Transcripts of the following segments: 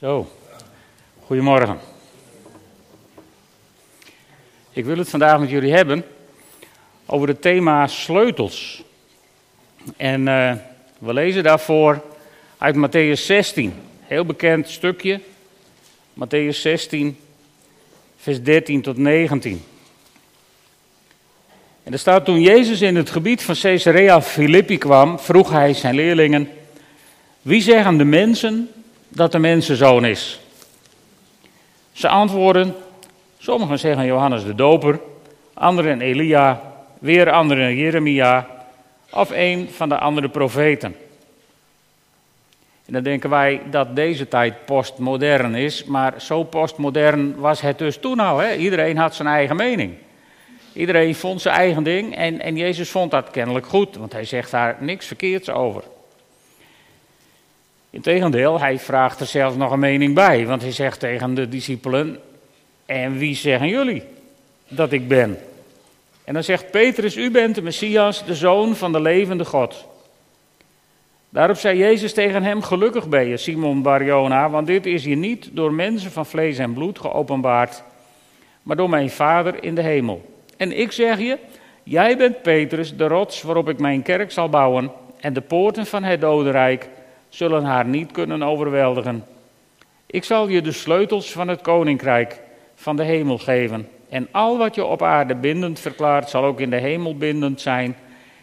Zo, goedemorgen. Ik wil het vandaag met jullie hebben over het thema sleutels. En uh, we lezen daarvoor uit Matthäus 16, heel bekend stukje. Matthäus 16, vers 13 tot 19. En er staat toen Jezus in het gebied van Caesarea Philippi kwam, vroeg hij zijn leerlingen: Wie zeggen de mensen dat de mensenzoon is? Ze antwoorden: Sommigen zeggen Johannes de Doper, anderen Elia, weer anderen Jeremia of een van de andere profeten. En dan denken wij dat deze tijd postmodern is, maar zo postmodern was het dus toen al. Hè? Iedereen had zijn eigen mening. Iedereen vond zijn eigen ding en, en Jezus vond dat kennelijk goed, want hij zegt daar niks verkeerds over. Integendeel, hij vraagt er zelfs nog een mening bij, want hij zegt tegen de discipelen: En wie zeggen jullie dat ik ben? En dan zegt Petrus: U bent de Messias, de zoon van de levende God. Daarop zei Jezus tegen hem: Gelukkig ben je, Simon Barjona, want dit is je niet door mensen van vlees en bloed geopenbaard, maar door mijn Vader in de hemel. En ik zeg je: Jij bent Petrus, de rots waarop ik mijn kerk zal bouwen, en de poorten van het dodenrijk zullen haar niet kunnen overweldigen. Ik zal je de sleutels van het koninkrijk van de hemel geven. En al wat je op aarde bindend verklaart, zal ook in de hemel bindend zijn.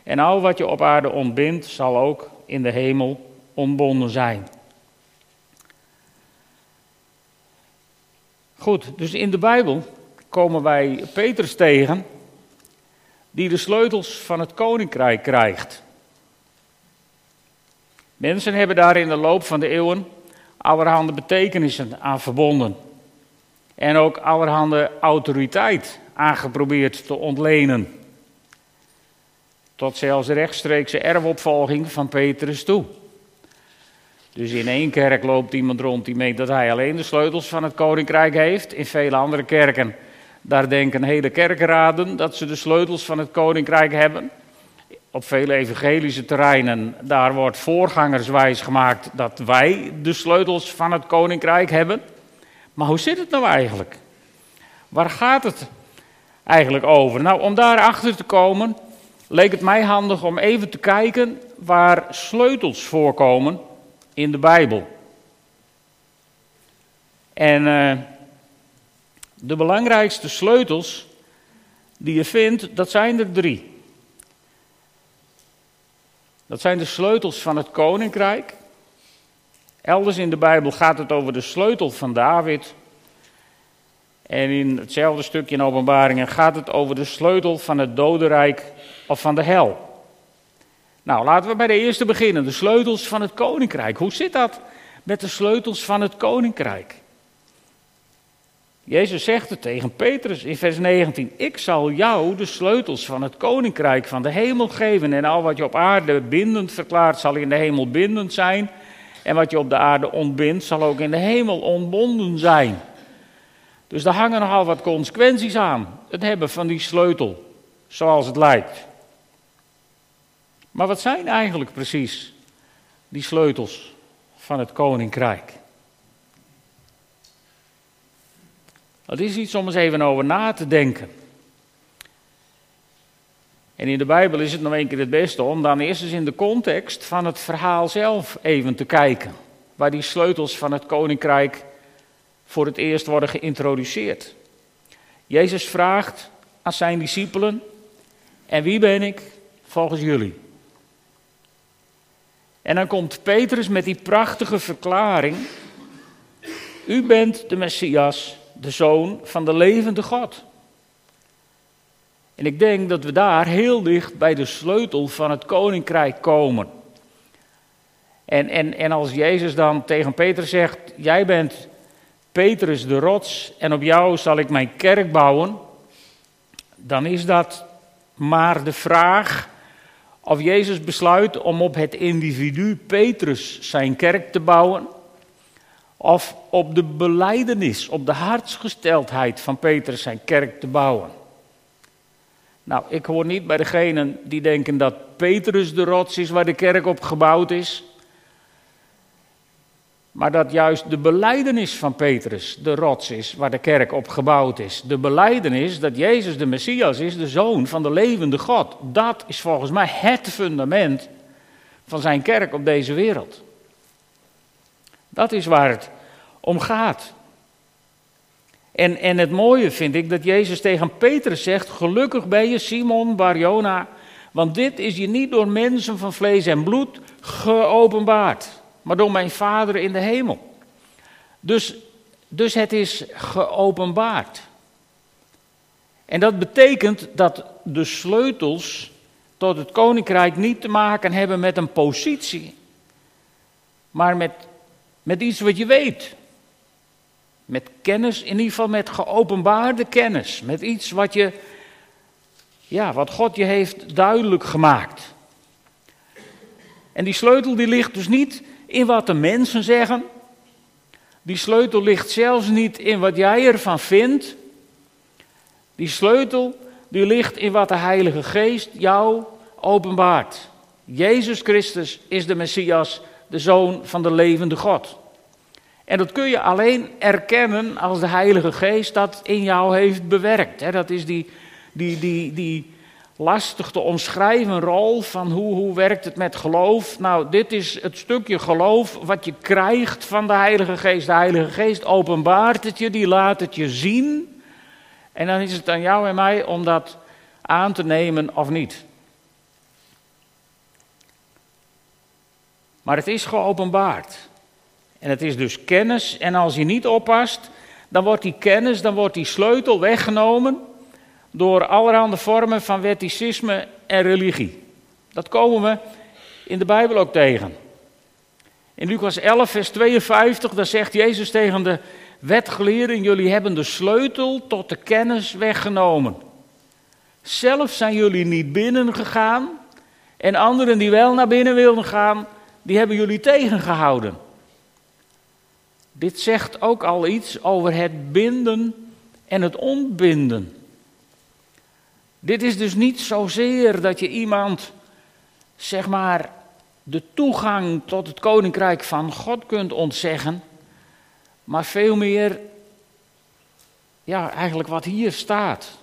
En al wat je op aarde ontbindt, zal ook in de hemel ontbonden zijn. Goed, dus in de Bijbel komen wij Petrus tegen, die de sleutels van het koninkrijk krijgt. Mensen hebben daar in de loop van de eeuwen allerhande betekenissen aan verbonden. En ook allerhande autoriteit aangeprobeerd te ontlenen. Tot zelfs rechtstreekse erfopvolging van Petrus toe. Dus in één kerk loopt iemand rond die meent dat hij alleen de sleutels van het koninkrijk heeft. In vele andere kerken, daar denken hele kerkenraden dat ze de sleutels van het koninkrijk hebben op vele evangelische terreinen, daar wordt voorgangerswijs gemaakt dat wij de sleutels van het koninkrijk hebben. Maar hoe zit het nou eigenlijk? Waar gaat het eigenlijk over? Nou, om daarachter te komen, leek het mij handig om even te kijken waar sleutels voorkomen in de Bijbel. En uh, de belangrijkste sleutels die je vindt, dat zijn er drie. Dat zijn de sleutels van het koninkrijk. Elders in de Bijbel gaat het over de sleutel van David. En in hetzelfde stukje in Openbaringen gaat het over de sleutel van het dodenrijk of van de hel. Nou, laten we bij de eerste beginnen. De sleutels van het koninkrijk. Hoe zit dat met de sleutels van het koninkrijk? Jezus zegt het tegen Petrus in vers 19: Ik zal jou de sleutels van het koninkrijk van de hemel geven. En al wat je op aarde bindend verklaart, zal in de hemel bindend zijn. En wat je op de aarde ontbindt, zal ook in de hemel ontbonden zijn. Dus daar hangen nogal wat consequenties aan. Het hebben van die sleutel, zoals het lijkt. Maar wat zijn eigenlijk precies die sleutels van het koninkrijk? Dat is iets om eens even over na te denken. En in de Bijbel is het nog een keer het beste om dan eerst eens in de context van het verhaal zelf even te kijken. Waar die sleutels van het koninkrijk voor het eerst worden geïntroduceerd. Jezus vraagt aan zijn discipelen: En wie ben ik volgens jullie? En dan komt Petrus met die prachtige verklaring: U bent de Messias, de zoon van de levende God. En ik denk dat we daar heel dicht bij de sleutel van het koninkrijk komen. En, en, en als Jezus dan tegen Petrus zegt: Jij bent Petrus de rots en op jou zal ik mijn kerk bouwen. Dan is dat maar de vraag of Jezus besluit om op het individu Petrus zijn kerk te bouwen of op de beleidenis, op de hartsgesteldheid van Petrus zijn kerk te bouwen. Nou, ik hoor niet bij degenen die denken dat Petrus de rots is waar de kerk op gebouwd is. Maar dat juist de beleidenis van Petrus de rots is waar de kerk op gebouwd is. De beleidenis dat Jezus de Messias is, de zoon van de levende God. Dat is volgens mij het fundament van zijn kerk op deze wereld. Dat is waar het om gaat. En, en het mooie vind ik dat Jezus tegen Petrus zegt: Gelukkig ben je, Simon Barjona, want dit is je niet door mensen van vlees en bloed geopenbaard, maar door mijn Vader in de hemel. Dus, dus het is geopenbaard. En dat betekent dat de sleutels tot het koninkrijk niet te maken hebben met een positie, maar met, met iets wat je weet. Met kennis, in ieder geval met geopenbaarde kennis. Met iets wat je, ja, wat God je heeft duidelijk gemaakt. En die sleutel die ligt dus niet in wat de mensen zeggen. Die sleutel ligt zelfs niet in wat jij ervan vindt. Die sleutel die ligt in wat de Heilige Geest jou openbaart. Jezus Christus is de Messias, de Zoon van de levende God. En dat kun je alleen erkennen als de Heilige Geest dat in jou heeft bewerkt. Dat is die, die, die, die lastig te omschrijven rol van hoe, hoe werkt het met geloof. Nou, dit is het stukje geloof wat je krijgt van de Heilige Geest. De Heilige Geest openbaart het je, die laat het je zien. En dan is het aan jou en mij om dat aan te nemen of niet. Maar het is geopenbaard. En het is dus kennis. En als je niet oppast, dan wordt die kennis, dan wordt die sleutel weggenomen door allerhande vormen van wetticisme en religie. Dat komen we in de Bijbel ook tegen. In Lucas 11, vers 52, daar zegt Jezus tegen de wetgeleerden: Jullie hebben de sleutel tot de kennis weggenomen. Zelf zijn jullie niet binnen gegaan. En anderen die wel naar binnen wilden gaan, die hebben jullie tegengehouden. Dit zegt ook al iets over het binden en het ontbinden. Dit is dus niet zozeer dat je iemand, zeg maar, de toegang tot het koninkrijk van God kunt ontzeggen, maar veel meer, ja, eigenlijk wat hier staat.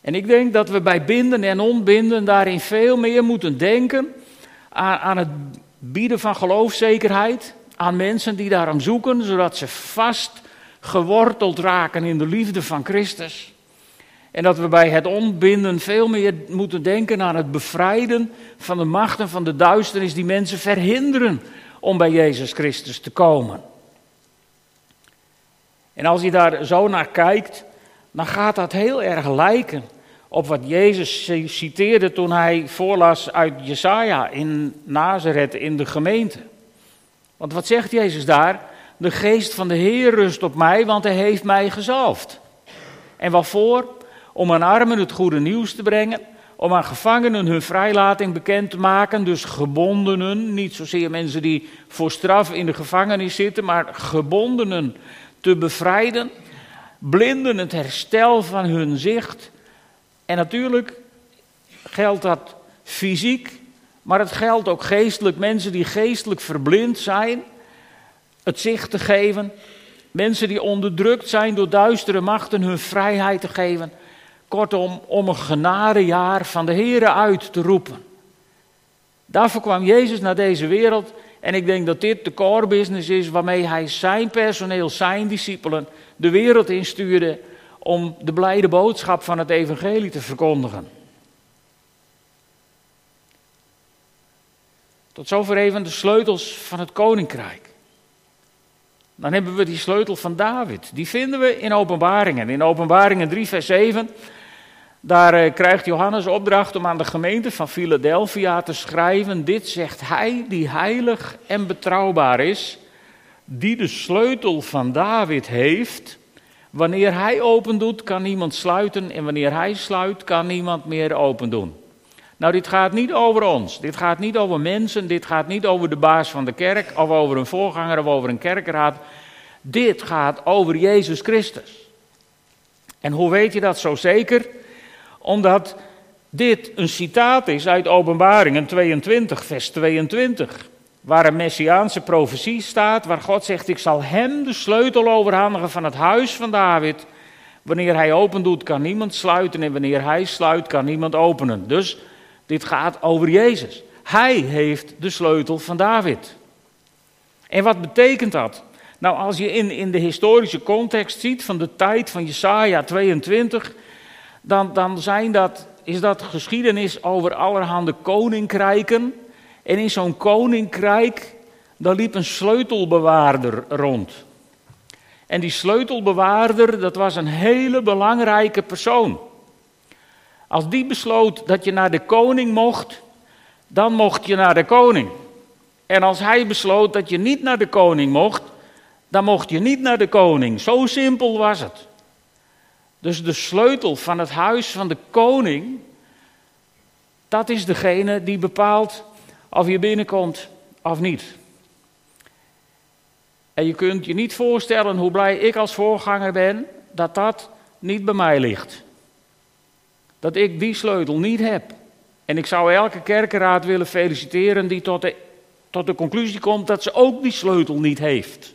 En ik denk dat we bij binden en ontbinden daarin veel meer moeten denken aan, het bieden van geloofszekerheid, aan mensen die daarom zoeken, zodat ze vast geworteld raken in de liefde van Christus. En dat we bij het ontbinden veel meer moeten denken aan het bevrijden van de machten van de duisternis die mensen verhinderen om bij Jezus Christus te komen. En als je daar zo naar kijkt, dan gaat dat heel erg lijken op wat Jezus citeerde toen hij voorlas uit Jesaja in Nazareth in de gemeente. Want wat zegt Jezus daar? De geest van de Heer rust op mij, want hij heeft mij gezalfd. En waarvoor? Om aan armen het goede nieuws te brengen, om aan gevangenen hun vrijlating bekend te maken, dus gebondenen, niet zozeer mensen die voor straf in de gevangenis zitten, maar gebondenen te bevrijden, blinden het herstel van hun zicht. En natuurlijk geldt dat fysiek, maar het geldt ook geestelijk. Mensen die geestelijk verblind zijn, het zicht te geven. Mensen die onderdrukt zijn door duistere machten, hun vrijheid te geven. Kortom, om een genadejaar van de Here uit te roepen. Daarvoor kwam Jezus naar deze wereld. En ik denk dat dit de core business is waarmee hij zijn personeel, zijn discipelen, de wereld instuurde om de blijde boodschap van het evangelie te verkondigen. Tot zover even de sleutels van het koninkrijk. Dan hebben we die sleutel van David. Die vinden we in Openbaringen. In Openbaringen 3, vers 7. Daar eh, krijgt Johannes opdracht om aan de gemeente van Philadelphia te schrijven: Dit zegt hij die heilig en betrouwbaar is, die de sleutel van David heeft. Wanneer hij open doet, kan niemand sluiten, en wanneer hij sluit, kan niemand meer open doen. Nou, dit gaat niet over ons. Dit gaat niet over mensen. Dit gaat niet over de baas van de kerk. Of over een voorganger of over een kerkraad. Dit gaat over Jezus Christus. En hoe weet je dat zo zeker? Omdat dit een citaat is uit Openbaringen 22, vers 22. Waar een messiaanse profetie staat, waar God zegt: Ik zal hem de sleutel overhandigen van het huis van David. Wanneer hij open doet, kan niemand sluiten. En wanneer hij sluit, kan niemand openen. Dus dit gaat over Jezus. Hij heeft de sleutel van David. En wat betekent dat? Nou, als je in, in de historische context ziet van de tijd van Jesaja 22, dan, dan zijn dat, is dat geschiedenis over allerhande koninkrijken. En in zo'n koninkrijk, daar liep een sleutelbewaarder rond. En die sleutelbewaarder, dat was een hele belangrijke persoon. Als die besloot dat je naar de koning mocht, dan mocht je naar de koning. En als hij besloot dat je niet naar de koning mocht, dan mocht je niet naar de koning. Zo simpel was het. Dus de sleutel van het huis van de koning, dat is degene die bepaalt of je binnenkomt of niet. En je kunt je niet voorstellen hoe blij ik als voorganger ben dat dat niet bij mij ligt. Dat ik die sleutel niet heb. En ik zou elke kerkenraad willen feliciteren die tot de, tot de conclusie komt dat ze ook die sleutel niet heeft.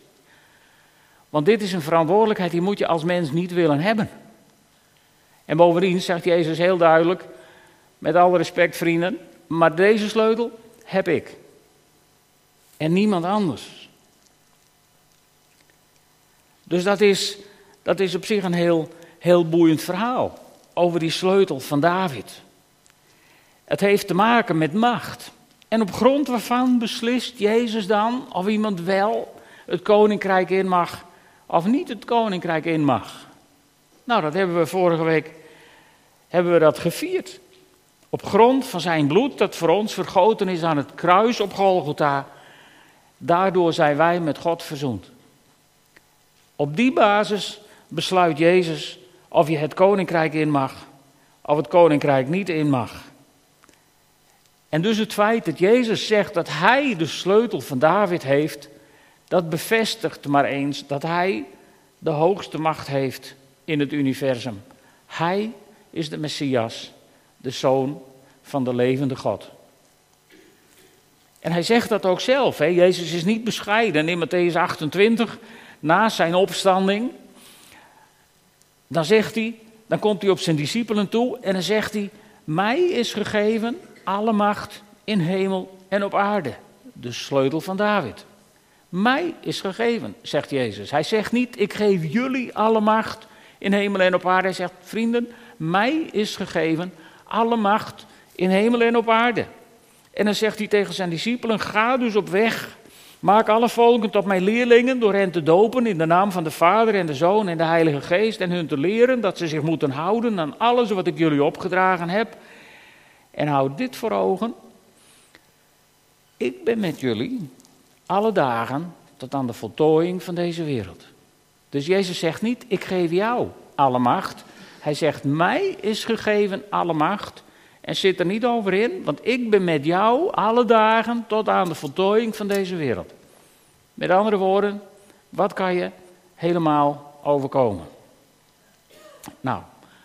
Want dit is een verantwoordelijkheid die moet je als mens niet willen hebben. En bovendien zegt Jezus heel duidelijk, met alle respect vrienden, maar deze sleutel heb ik. En niemand anders. Dus dat is, dat is op zich een heel, heel boeiend verhaal over die sleutel van David. Het heeft te maken met macht. En op grond waarvan beslist Jezus dan of iemand wel het koninkrijk in mag of niet het koninkrijk in mag. Nou, dat hebben we vorige week hebben we dat gevierd. Op grond van zijn bloed dat voor ons vergoten is aan het kruis op Golgotha. Daardoor zijn wij met God verzoend. Op die basis besluit Jezus of je het koninkrijk in mag, of het koninkrijk niet in mag. En dus het feit dat Jezus zegt dat hij de sleutel van David heeft, dat bevestigt maar eens dat hij de hoogste macht heeft in het universum. Hij is de Messias, de zoon van de levende God. En hij zegt dat ook zelf. Hè? Jezus is niet bescheiden. In Matthäus 28, na zijn opstanding, dan zegt hij, dan komt hij op zijn discipelen toe en dan zegt hij, mij is gegeven alle macht in hemel en op aarde. De sleutel van David. Mij is gegeven, zegt Jezus. Hij zegt niet, ik geef jullie alle macht in hemel en op aarde. Hij zegt, vrienden, mij is gegeven alle macht in hemel en op aarde. En dan zegt hij tegen zijn discipelen, ga dus op weg. Maak alle volken tot mijn leerlingen door hen te dopen in de naam van de Vader en de Zoon en de Heilige Geest. En hun te leren dat ze zich moeten houden aan alles wat ik jullie opgedragen heb. En houd dit voor ogen. Ik ben met jullie alle dagen tot aan de voltooiing van deze wereld. Dus Jezus zegt niet, ik geef jou alle macht. Hij zegt, mij is gegeven alle macht. En zit er niet over in, want ik ben met jou alle dagen tot aan de voltooiing van deze wereld. Met andere woorden, wat kan je helemaal overkomen? Nou,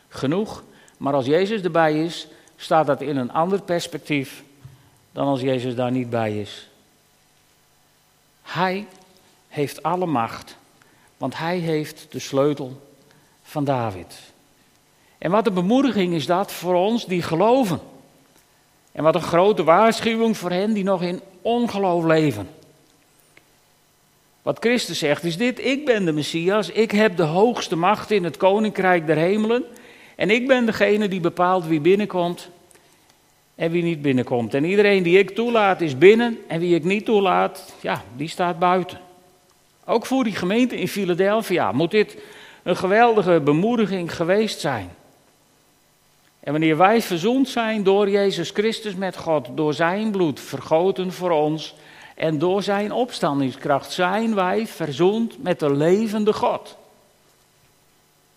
genoeg. Maar als Jezus erbij is, staat dat in een ander perspectief dan als Jezus daar niet bij is. Hij heeft alle macht, want hij heeft de sleutel van David. En wat een bemoediging is dat voor ons die geloven. En wat een grote waarschuwing voor hen die nog in ongeloof leven. Wat Christus zegt is dit: Ik ben de Messias, ik heb de hoogste macht in het koninkrijk der hemelen. En ik ben degene die bepaalt wie binnenkomt en wie niet binnenkomt. En iedereen die ik toelaat is binnen en wie ik niet toelaat, ja, die staat buiten. Ook voor die gemeente in Philadelphia moet dit een geweldige bemoediging geweest zijn. En wanneer wij verzoend zijn door Jezus Christus met God, door zijn bloed vergoten voor ons en door zijn opstandingskracht, zijn wij verzoend met de levende God.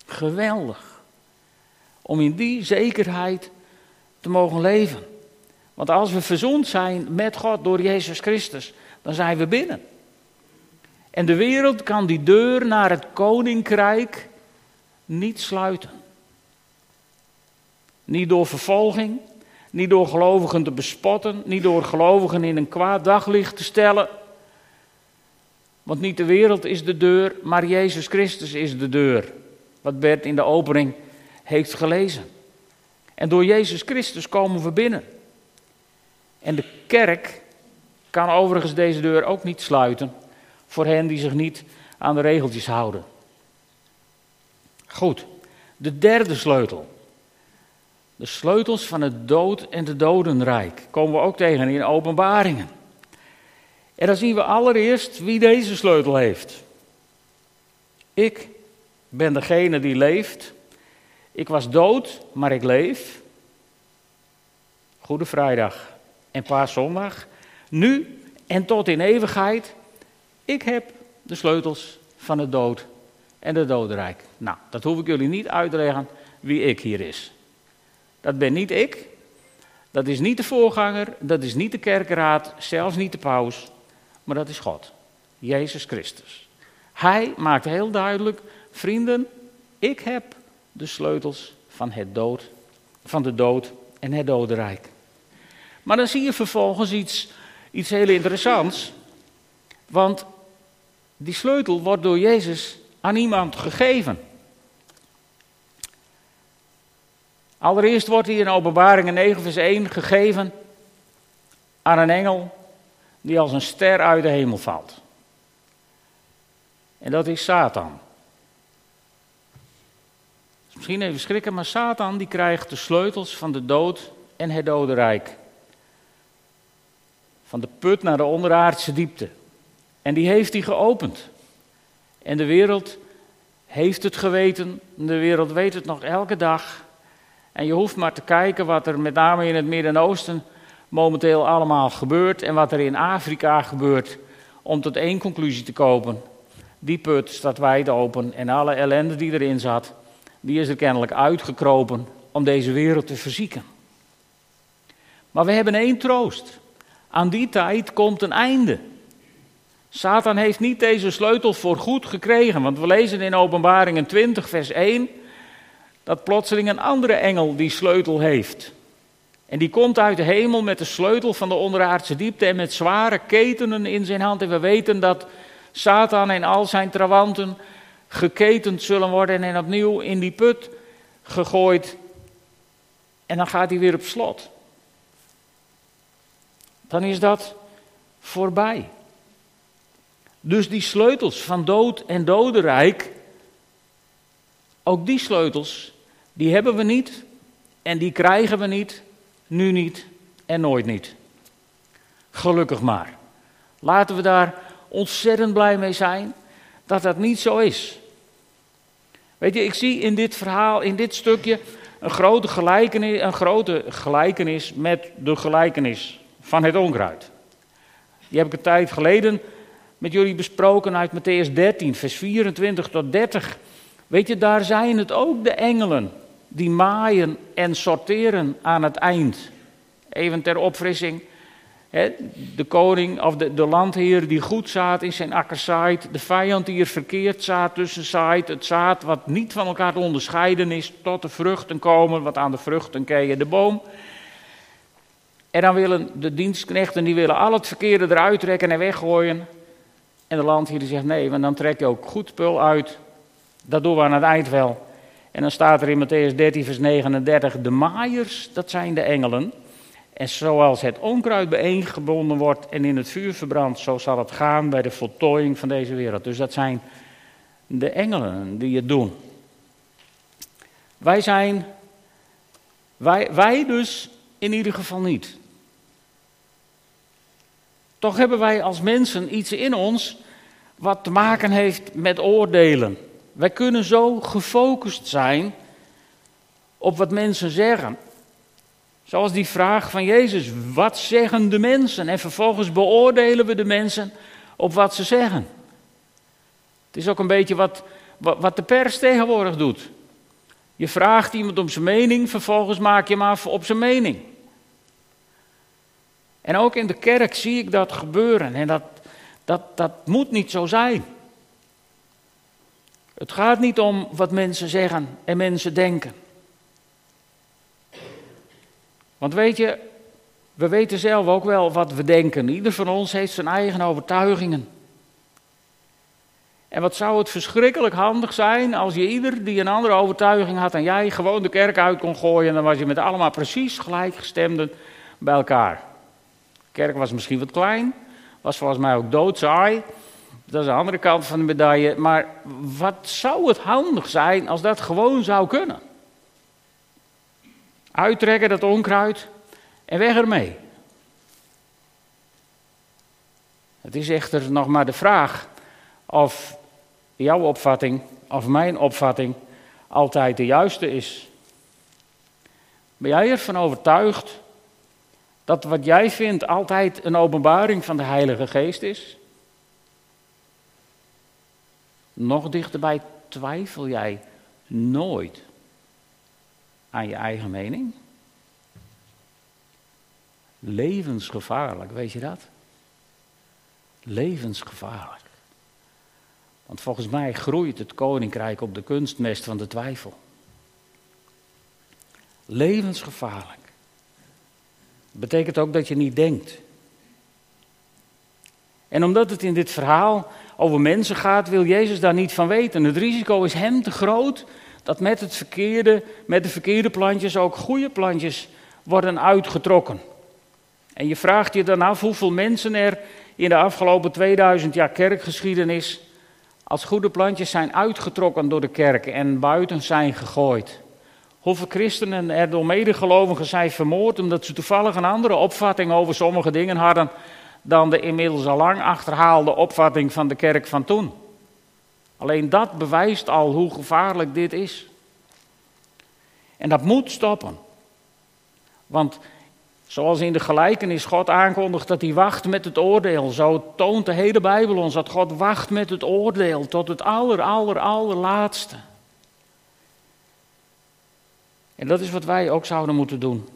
Geweldig. Om in die zekerheid te mogen leven. Want als we verzoend zijn met God door Jezus Christus, dan zijn we binnen. En de wereld kan die deur naar het koninkrijk niet sluiten. Niet door vervolging, Niet door gelovigen te bespotten, niet door gelovigen in een kwaad daglicht te stellen. Want niet de wereld is de deur, maar Jezus Christus is de deur. Wat Bert in de opening heeft gelezen. En door Jezus Christus komen we binnen. En de kerk kan overigens deze deur ook niet sluiten voor hen die zich niet aan de regeltjes houden. Goed, de derde sleutel. De sleutels van het dood en de dodenrijk komen we ook tegen in openbaringen. En dan zien we allereerst wie deze sleutel heeft. Ik ben degene die leeft. Ik was dood, maar ik leef. Goede Vrijdag en Paaszondag. Nu en tot in eeuwigheid. Ik heb de sleutels van het dood en het dodenrijk. Nou, dat hoef ik jullie niet uit te leggen wie ik hier is. Dat ben niet ik. Dat is niet de voorganger. Dat is niet de kerkenraad. Zelfs niet de paus. Maar dat is God. Jezus Christus. Hij maakt heel duidelijk: vrienden, ik heb de sleutels van, het dood, van de dood en het dodenrijk. Maar dan zie je vervolgens iets, iets heel interessants. Want die sleutel wordt door Jezus aan iemand gegeven. Allereerst wordt hij in Openbaringen 9, vers 1 gegeven aan een engel die als een ster uit de hemel valt. En dat is Satan. Misschien even schrikken, maar Satan die krijgt de sleutels van de dood en het dodenrijk. Van de put naar de onderaardse diepte. En die heeft hij geopend. En de wereld heeft het geweten, de wereld weet het nog elke dag. En je hoeft maar te kijken wat er met name in het Midden-Oosten momenteel allemaal gebeurt en wat er in Afrika gebeurt, om tot één conclusie te komen. Die put staat wijd open en alle ellende die erin zat, die is er kennelijk uitgekropen om deze wereld te verzieken. Maar we hebben één troost. Aan die tijd komt een einde. Satan heeft niet deze sleutel voor goed gekregen, want we lezen in Openbaringen 20, vers 1, dat plotseling een andere engel die sleutel heeft. En die komt uit de hemel met de sleutel van de onderaardse diepte en met zware ketenen in zijn hand. En we weten dat Satan en al zijn trawanten geketend zullen worden en opnieuw in die put gegooid. En dan gaat hij weer op slot. Dan is dat voorbij. Dus die sleutels van dood en dodenrijk, ook die sleutels, die hebben we niet en die krijgen we niet, nu niet en nooit niet. Gelukkig maar. Laten we daar ontzettend blij mee zijn dat dat niet zo is. Weet je, ik zie in dit verhaal, in dit stukje, een grote gelijkenis, een grote gelijkenis met de gelijkenis van het onkruid. Die heb ik een tijd geleden met jullie besproken uit Matthäus 13, vers 24 tot 30. Weet je, daar zijn het ook de engelen die maaien en sorteren aan het eind. Even ter opfrissing. de koning of de, de landheer die goed zaad in zijn akker zaait. De vijand die er verkeerd zaad tussen zaait. Het zaad wat niet van elkaar te onderscheiden is. Tot de vruchten komen. Wat aan de vruchten ken je de boom. En dan willen de dienstknechten die willen al het verkeerde eruit trekken en weggooien. En de landheer die zegt nee, want dan trek je ook goed spul uit. Dat doen we aan het eind wel. En dan staat er in Matthäus 13, vers 39, de maaiers, dat zijn de engelen. En zoals het onkruid bijeengebonden wordt en in het vuur verbrandt, zo zal het gaan bij de voltooiing van deze wereld. Dus dat zijn de engelen die het doen. Wij zijn, wij, wij dus in ieder geval niet. Toch hebben wij als mensen iets in ons wat te maken heeft met oordelen. Wij kunnen zo gefocust zijn op wat mensen zeggen. Zoals die vraag van Jezus, wat zeggen de mensen? En vervolgens beoordelen we de mensen op wat ze zeggen. Het is ook een beetje wat, wat, de pers tegenwoordig doet. Je vraagt iemand om zijn mening, vervolgens maak je hem af op zijn mening. En ook in de kerk zie ik dat gebeuren en dat, dat, dat moet niet zo zijn. Het gaat niet om wat mensen zeggen en mensen denken. Want weet je, we weten zelf ook wel wat we denken. Ieder van ons heeft zijn eigen overtuigingen. En wat zou het verschrikkelijk handig zijn als je ieder die een andere overtuiging had en jij gewoon de kerk uit kon gooien. En dan was je met allemaal precies gelijkgestemden bij elkaar. De kerk was misschien wat klein, was volgens mij ook doodsaai. Dat is de andere kant van de medaille. Maar wat zou het handig zijn als dat gewoon zou kunnen? Uittrekken dat onkruid en weg ermee. Het is echter nog maar de vraag of jouw opvatting of mijn opvatting altijd de juiste is. Ben jij ervan overtuigd dat wat jij vindt altijd een openbaring van de Heilige Geest is? Nog dichterbij twijfel jij nooit aan je eigen mening? Levensgevaarlijk, weet je dat? Levensgevaarlijk. Want volgens mij groeit het koninkrijk op de kunstmest van de twijfel. Levensgevaarlijk. Betekent ook dat je niet denkt. En omdat het in dit verhaal over mensen gaat, wil Jezus daar niet van weten. Het risico is hem te groot dat met, het verkeerde, met de verkeerde plantjes ook goede plantjes worden uitgetrokken. En je vraagt je dan af hoeveel mensen er in de afgelopen 2000 jaar kerkgeschiedenis als goede plantjes zijn uitgetrokken door de kerk en buiten zijn gegooid. Hoeveel christenen er door medegelovigen zijn vermoord omdat ze toevallig een andere opvatting over sommige dingen hadden dan de inmiddels al lang achterhaalde opvatting van de kerk van toen. Alleen dat bewijst al hoe gevaarlijk dit is. En dat moet stoppen. Want zoals in de gelijkenis God aankondigt dat hij wacht met het oordeel, zo toont de hele Bijbel ons dat God wacht met het oordeel tot het aller, aller, allerlaatste. En dat is wat wij ook zouden moeten doen.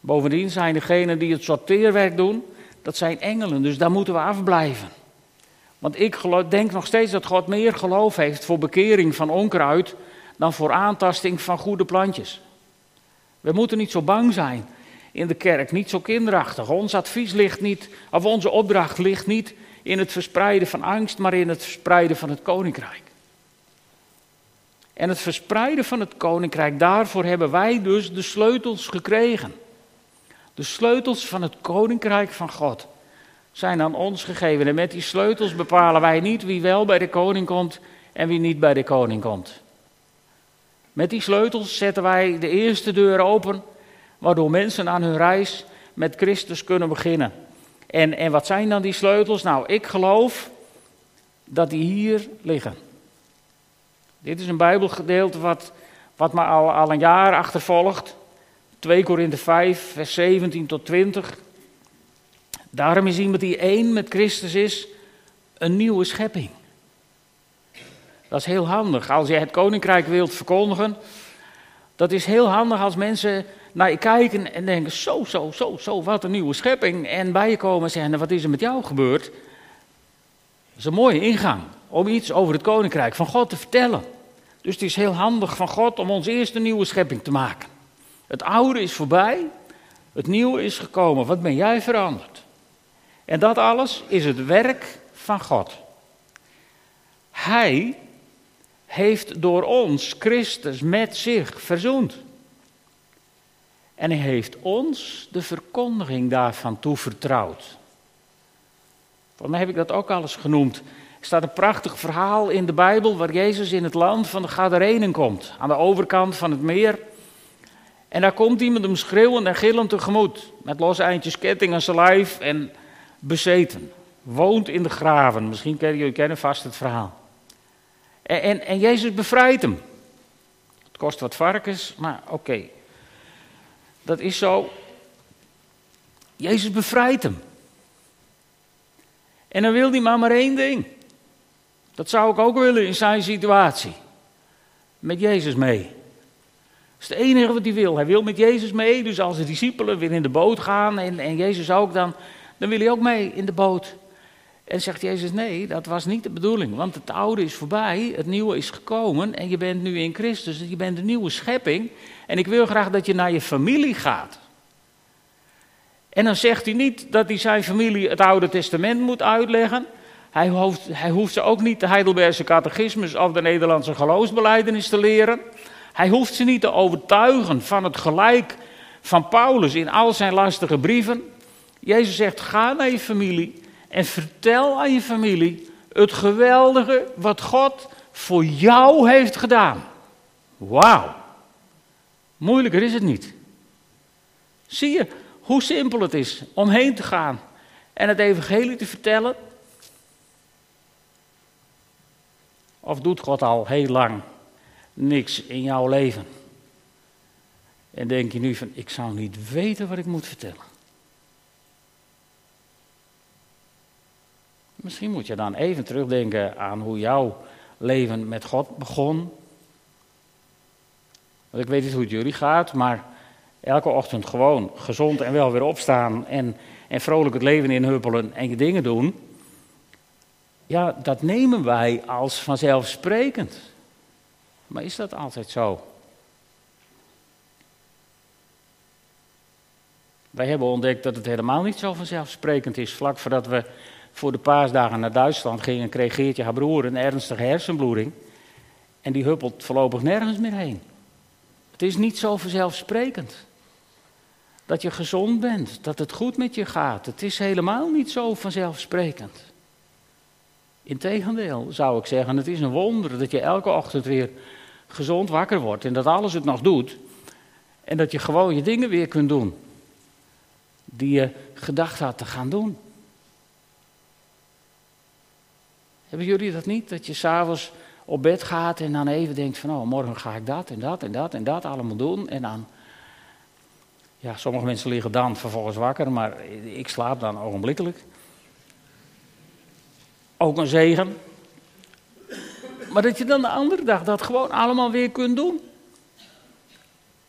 Bovendien zijn degenen die het sorteerwerk doen, dat zijn engelen, dus daar moeten we afblijven. Want ik denk nog steeds dat God meer geloof heeft voor bekering van onkruid dan voor aantasting van goede plantjes. We moeten niet zo bang zijn in de kerk, niet zo kinderachtig. Ons advies ligt niet, of onze opdracht ligt niet in het verspreiden van angst, maar in het verspreiden van het koninkrijk. En het verspreiden van het koninkrijk, daarvoor hebben wij dus de sleutels gekregen. De sleutels van het koninkrijk van God zijn aan ons gegeven. En met die sleutels bepalen wij niet wie wel bij de koning komt en wie niet bij de koning komt. Met die sleutels zetten wij de eerste deur open, waardoor mensen aan hun reis met Christus kunnen beginnen. En, en wat zijn dan die sleutels? Nou, ik geloof dat die hier liggen. Dit is een Bijbelgedeelte wat, wat me al, al een jaar achtervolgt. 2 Korinthe 5, vers 17 tot 20. Daarom is iemand die één met Christus is, een nieuwe schepping. Dat is heel handig. Als je het koninkrijk wilt verkondigen, dat is heel handig als mensen naar je kijken en denken: zo, zo, zo, zo, wat een nieuwe schepping. En bij je komen en zeggen: wat is er met jou gebeurd? Dat is een mooie ingang om iets over het koninkrijk van God te vertellen. Dus het is heel handig van God om ons eerst een nieuwe schepping te maken. Het oude is voorbij, het nieuwe is gekomen. Wat ben jij veranderd? En dat alles is het werk van God. Hij heeft door ons Christus met zich verzoend. En hij heeft ons de verkondiging daarvan toevertrouwd. Voor mij heb ik dat ook alles genoemd. Er staat een prachtig verhaal in de Bijbel waar Jezus in het land van de Gadarenen komt. Aan de overkant van het meer. En daar komt iemand hem schreeuwend en gillend tegemoet. Met losse eindjes ketting aan zijn lijf en bezeten. Woont in de graven. Misschien kennen jullie kennen vast het verhaal. En, en, en Jezus bevrijdt hem. Het kost wat varkens, maar oké. Dat is zo. Jezus bevrijdt hem. En dan wil die maar maar één ding. Dat zou ik ook willen in zijn situatie. Met Jezus mee. Is het enige wat hij wil. Hij wil met Jezus mee. Dus als de discipelen weer in de boot gaan en, en Jezus ook, dan, dan wil hij ook mee in de boot. En zegt Jezus, nee, dat was niet de bedoeling. Want het oude is voorbij, het nieuwe is gekomen en je bent nu in Christus. Je bent een nieuwe schepping. En ik wil graag dat je naar je familie gaat. En dan zegt hij niet dat hij zijn familie het Oude Testament moet uitleggen. Hij hoeft, hij hoeft ze ook niet de Heidelbergse catechismus of de Nederlandse geloofsbeleidenis te leren. Hij hoeft ze niet te overtuigen van het gelijk van Paulus in al zijn lastige brieven. Jezus zegt: ga naar je familie en vertel aan je familie het geweldige wat God voor jou heeft gedaan. Wauw. Moeilijker is het niet. Zie je hoe simpel het is om heen te gaan en het evangelie te vertellen? Of doet God al heel lang niks in jouw leven? En denk je nu van, ik zou niet weten wat ik moet vertellen. Misschien moet je dan even terugdenken aan hoe jouw leven met God begon. Want ik weet niet hoe het jullie gaat, maar elke ochtend gewoon gezond en wel weer opstaan en, en vrolijk het leven inhuppelen en je dingen doen. Ja, dat nemen wij als vanzelfsprekend. Maar is dat altijd zo? Wij hebben ontdekt dat het helemaal niet zo vanzelfsprekend is. Vlak voordat we voor de paasdagen naar Duitsland gingen, kreeg Geertje haar broer een ernstige hersenbloeding. En die huppelt voorlopig nergens meer heen. Het is niet zo vanzelfsprekend. Dat je gezond bent, dat het goed met je gaat. Het is helemaal niet zo vanzelfsprekend. Integendeel zou ik zeggen, het is een wonder dat je elke ochtend weer gezond wakker wordt en dat alles het nog doet. En dat je gewoon je dingen weer kunt doen die je gedacht had te gaan doen. Hebben jullie dat niet? Dat je s'avonds op bed gaat en dan even denkt van, oh, morgen ga ik dat en dat en dat en dat allemaal doen. En dan, ja, sommige mensen liggen dan vervolgens wakker, maar ik slaap dan ogenblikkelijk. Ook een zegen. Maar dat je dan de andere dag dat gewoon allemaal weer kunt doen.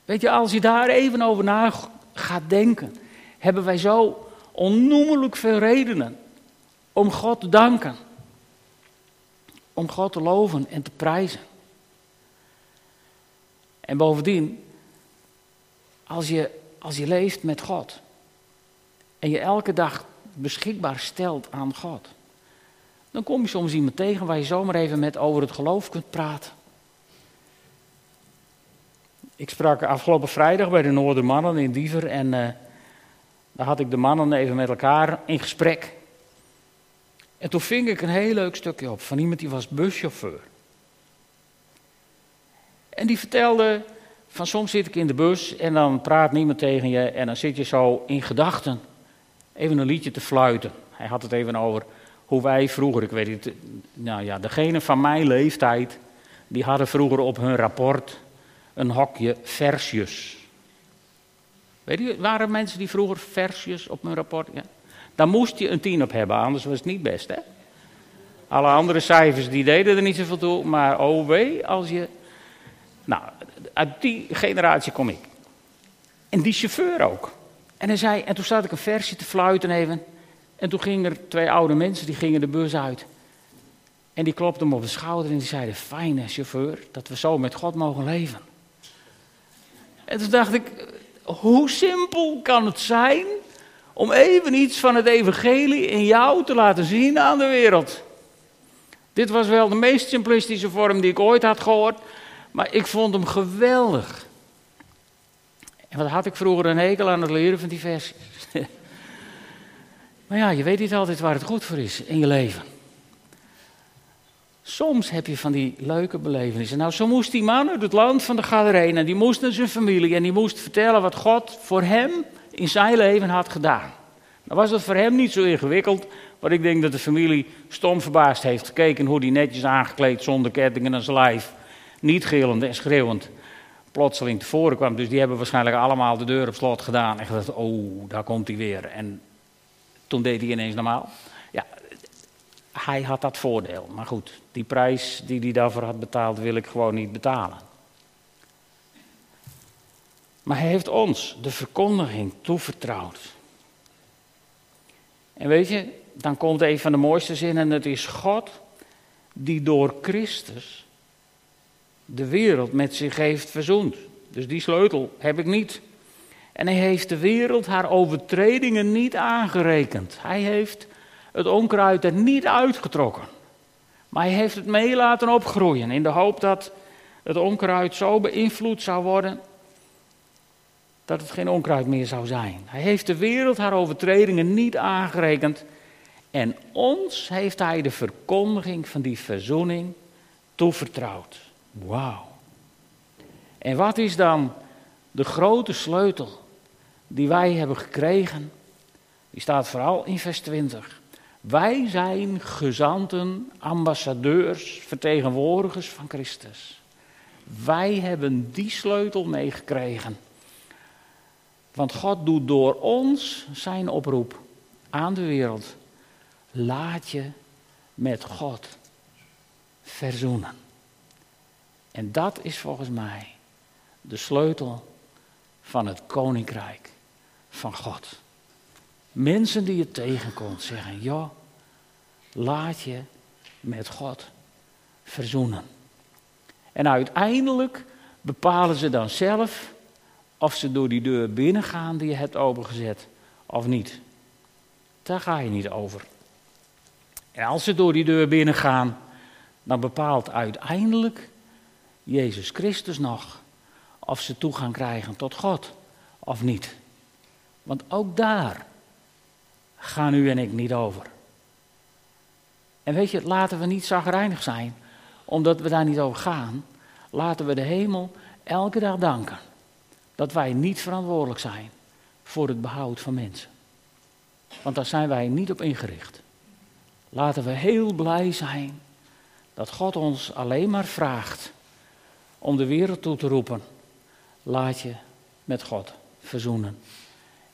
Weet je, als je daar even over na gaat denken, hebben wij zo onnoemelijk veel redenen om God te danken. Om God te loven en te prijzen. En bovendien, als je, als je leeft met God en je elke dag beschikbaar stelt aan God, dan kom je soms iemand tegen waar je zomaar even met over het geloof kunt praten. Ik sprak afgelopen vrijdag bij de Noordermannen in Diever en uh, daar had ik de mannen even met elkaar in gesprek. En toen ving ik een heel leuk stukje op van iemand die was buschauffeur. En die vertelde van soms zit ik in de bus en dan praat niemand tegen je en dan zit je zo in gedachten even een liedje te fluiten. Hij had het even over hoe wij vroeger, ik weet niet, nou ja, degene van mijn leeftijd, die hadden vroeger op hun rapport een hokje versjes. Weet je, waren mensen die vroeger versjes op hun rapport? Ja. Daar moest je een tien op hebben, anders was het niet best, hè? Alle andere cijfers die deden er niet zoveel toe, maar oh wee, als je... Nou, uit die generatie kom ik. En die chauffeur ook. En hij zei, en toen zat ik een versje te fluiten even. En toen gingen er twee oude mensen, die gingen de bus uit. En die klopten hem op de schouder en die zeiden, fijne chauffeur, dat we zo met God mogen leven. En toen dacht ik, hoe simpel kan het zijn om even iets van het evangelie in jou te laten zien aan de wereld? Dit was wel de meest simplistische vorm die ik ooit had gehoord, maar ik vond hem geweldig. En wat had ik vroeger een hekel aan het leren van die versies. Maar ja, je weet niet altijd waar het goed voor is in je leven. Soms heb je van die leuke belevenissen. Nou, zo moest die man uit het land van de Gadarenen, en die moest naar zijn familie en die moest vertellen wat God voor hem in zijn leven had gedaan. Dan was het voor hem niet zo ingewikkeld, maar ik denk dat de familie stom verbaasd heeft gekeken hoe die netjes aangekleed zonder kettingen aan zijn lijf, niet gillend en schreeuwend, plotseling tevoren kwam. Dus die hebben waarschijnlijk allemaal de deur op slot gedaan en gedacht, oh, daar komt hij weer. En toen deed hij ineens normaal hij had dat voordeel. Maar goed, die prijs die hij daarvoor had betaald, wil ik gewoon niet betalen. Maar hij heeft ons de verkondiging toevertrouwd. En weet je, dan komt een van de mooiste zinnen. Het is God die door Christus de wereld met zich heeft verzoend. Dus die sleutel heb ik niet. En hij heeft de wereld haar overtredingen niet aangerekend. Hij heeft het onkruid er niet uitgetrokken. Maar hij heeft het mee laten opgroeien in de hoop dat het onkruid zo beïnvloed zou worden dat het geen onkruid meer zou zijn. Hij heeft de wereld haar overtredingen niet aangerekend. En ons heeft hij de verkondiging van die verzoening toevertrouwd. Wauw. En wat is dan de grote sleutel die wij hebben gekregen? Die staat vooral in vers 20. Wij zijn gezanten, ambassadeurs, vertegenwoordigers van Christus. Wij hebben die sleutel meegekregen. Want God doet door ons zijn oproep aan de wereld. Laat je met God verzoenen. En dat is volgens mij de sleutel van het koninkrijk van God. Mensen die je tegenkomt zeggen: joh, laat je met God verzoenen. En uiteindelijk bepalen ze dan zelf of ze door die deur binnengaan die je hebt opengezet of niet. Daar ga je niet over. En als ze door die deur binnengaan, dan bepaalt uiteindelijk Jezus Christus nog of ze toegang krijgen tot God of niet. Want ook daar gaan u en ik niet over. En weet je, laten we niet zagrijnig zijn, omdat we daar niet over gaan. Laten we de hemel elke dag danken dat wij niet verantwoordelijk zijn voor het behoud van mensen. Want daar zijn wij niet op ingericht. Laten we heel blij zijn dat God ons alleen maar vraagt om de wereld toe te roepen. Laat je met God verzoenen.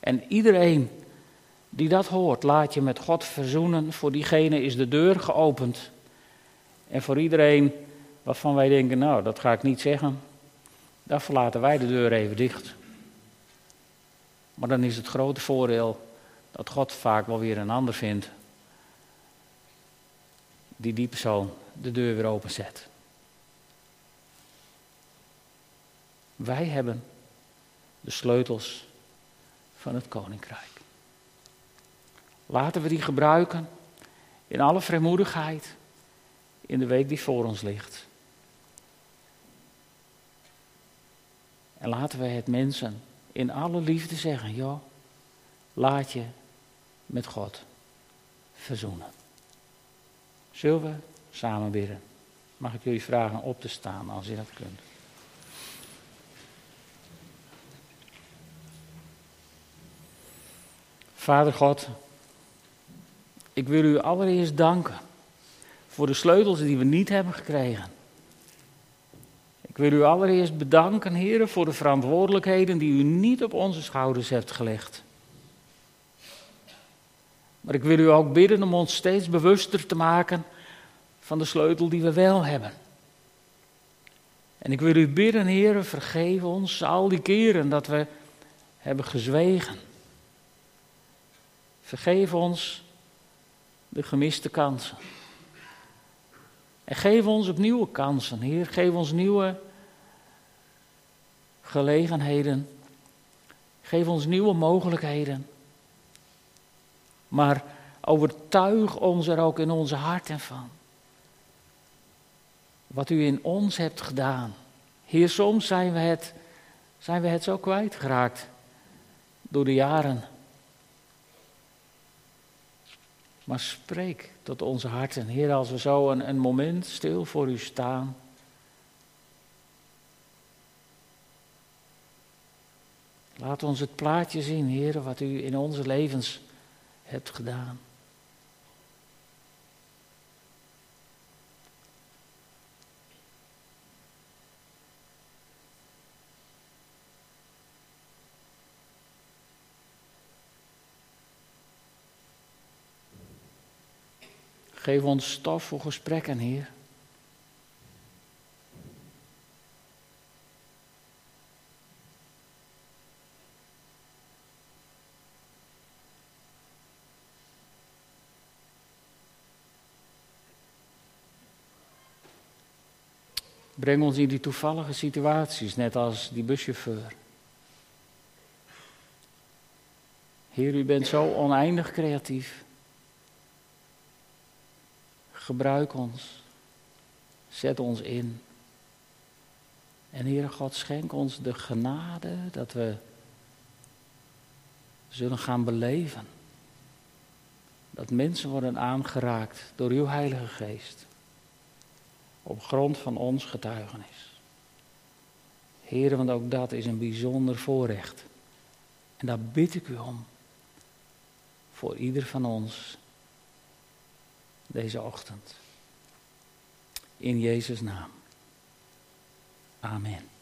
En iedereen die dat hoort, laat je met God verzoenen. Voor diegene is de deur geopend. En voor iedereen waarvan wij denken, nou, dat ga ik niet zeggen, dan verlaten wij de deur even dicht. Maar dan is het grote voordeel dat God vaak wel weer een ander vindt die die persoon de deur weer openzet. Wij hebben de sleutels van het koninkrijk. Laten we die gebruiken in alle vrijmoedigheid in de week die voor ons ligt. En laten we het mensen in alle liefde zeggen: joh, laat je met God verzoenen. Zullen we samen bidden? Mag ik jullie vragen op te staan als je dat kunt? Vader God, ik wil u allereerst danken voor de sleutels die we niet hebben gekregen. Ik wil u allereerst bedanken, heren, voor de verantwoordelijkheden die u niet op onze schouders hebt gelegd. Maar ik wil u ook bidden om ons steeds bewuster te maken van de sleutel die we wel hebben. En ik wil u bidden, heren, vergeef ons al die keren dat we hebben gezwegen. Vergeef ons de gemiste kansen. En geef ons opnieuw kansen, Heer. Geef ons nieuwe gelegenheden. Geef ons nieuwe mogelijkheden. Maar overtuig ons er ook in onze harten van. Wat u in ons hebt gedaan. Heer, soms zijn we het, zijn we het zo kwijtgeraakt door de jaren. Maar spreek tot onze harten. Heer, als we zo een, een moment stil voor u staan. Laat ons het plaatje zien, Heer, wat u in onze levens hebt gedaan. Geef ons stof voor gesprekken, Heer. Breng ons in die toevallige situaties, net als die buschauffeur. Heer, u bent zo oneindig creatief. Gebruik ons. Zet ons in. En Heere God, schenk ons de genade dat we zullen gaan beleven. Dat mensen worden aangeraakt door uw Heilige Geest. Op grond van ons getuigenis. Heere, want ook dat is een bijzonder voorrecht. En daar bid ik u om. Voor ieder van ons. Deze ochtend. In Jezus' naam. Amen.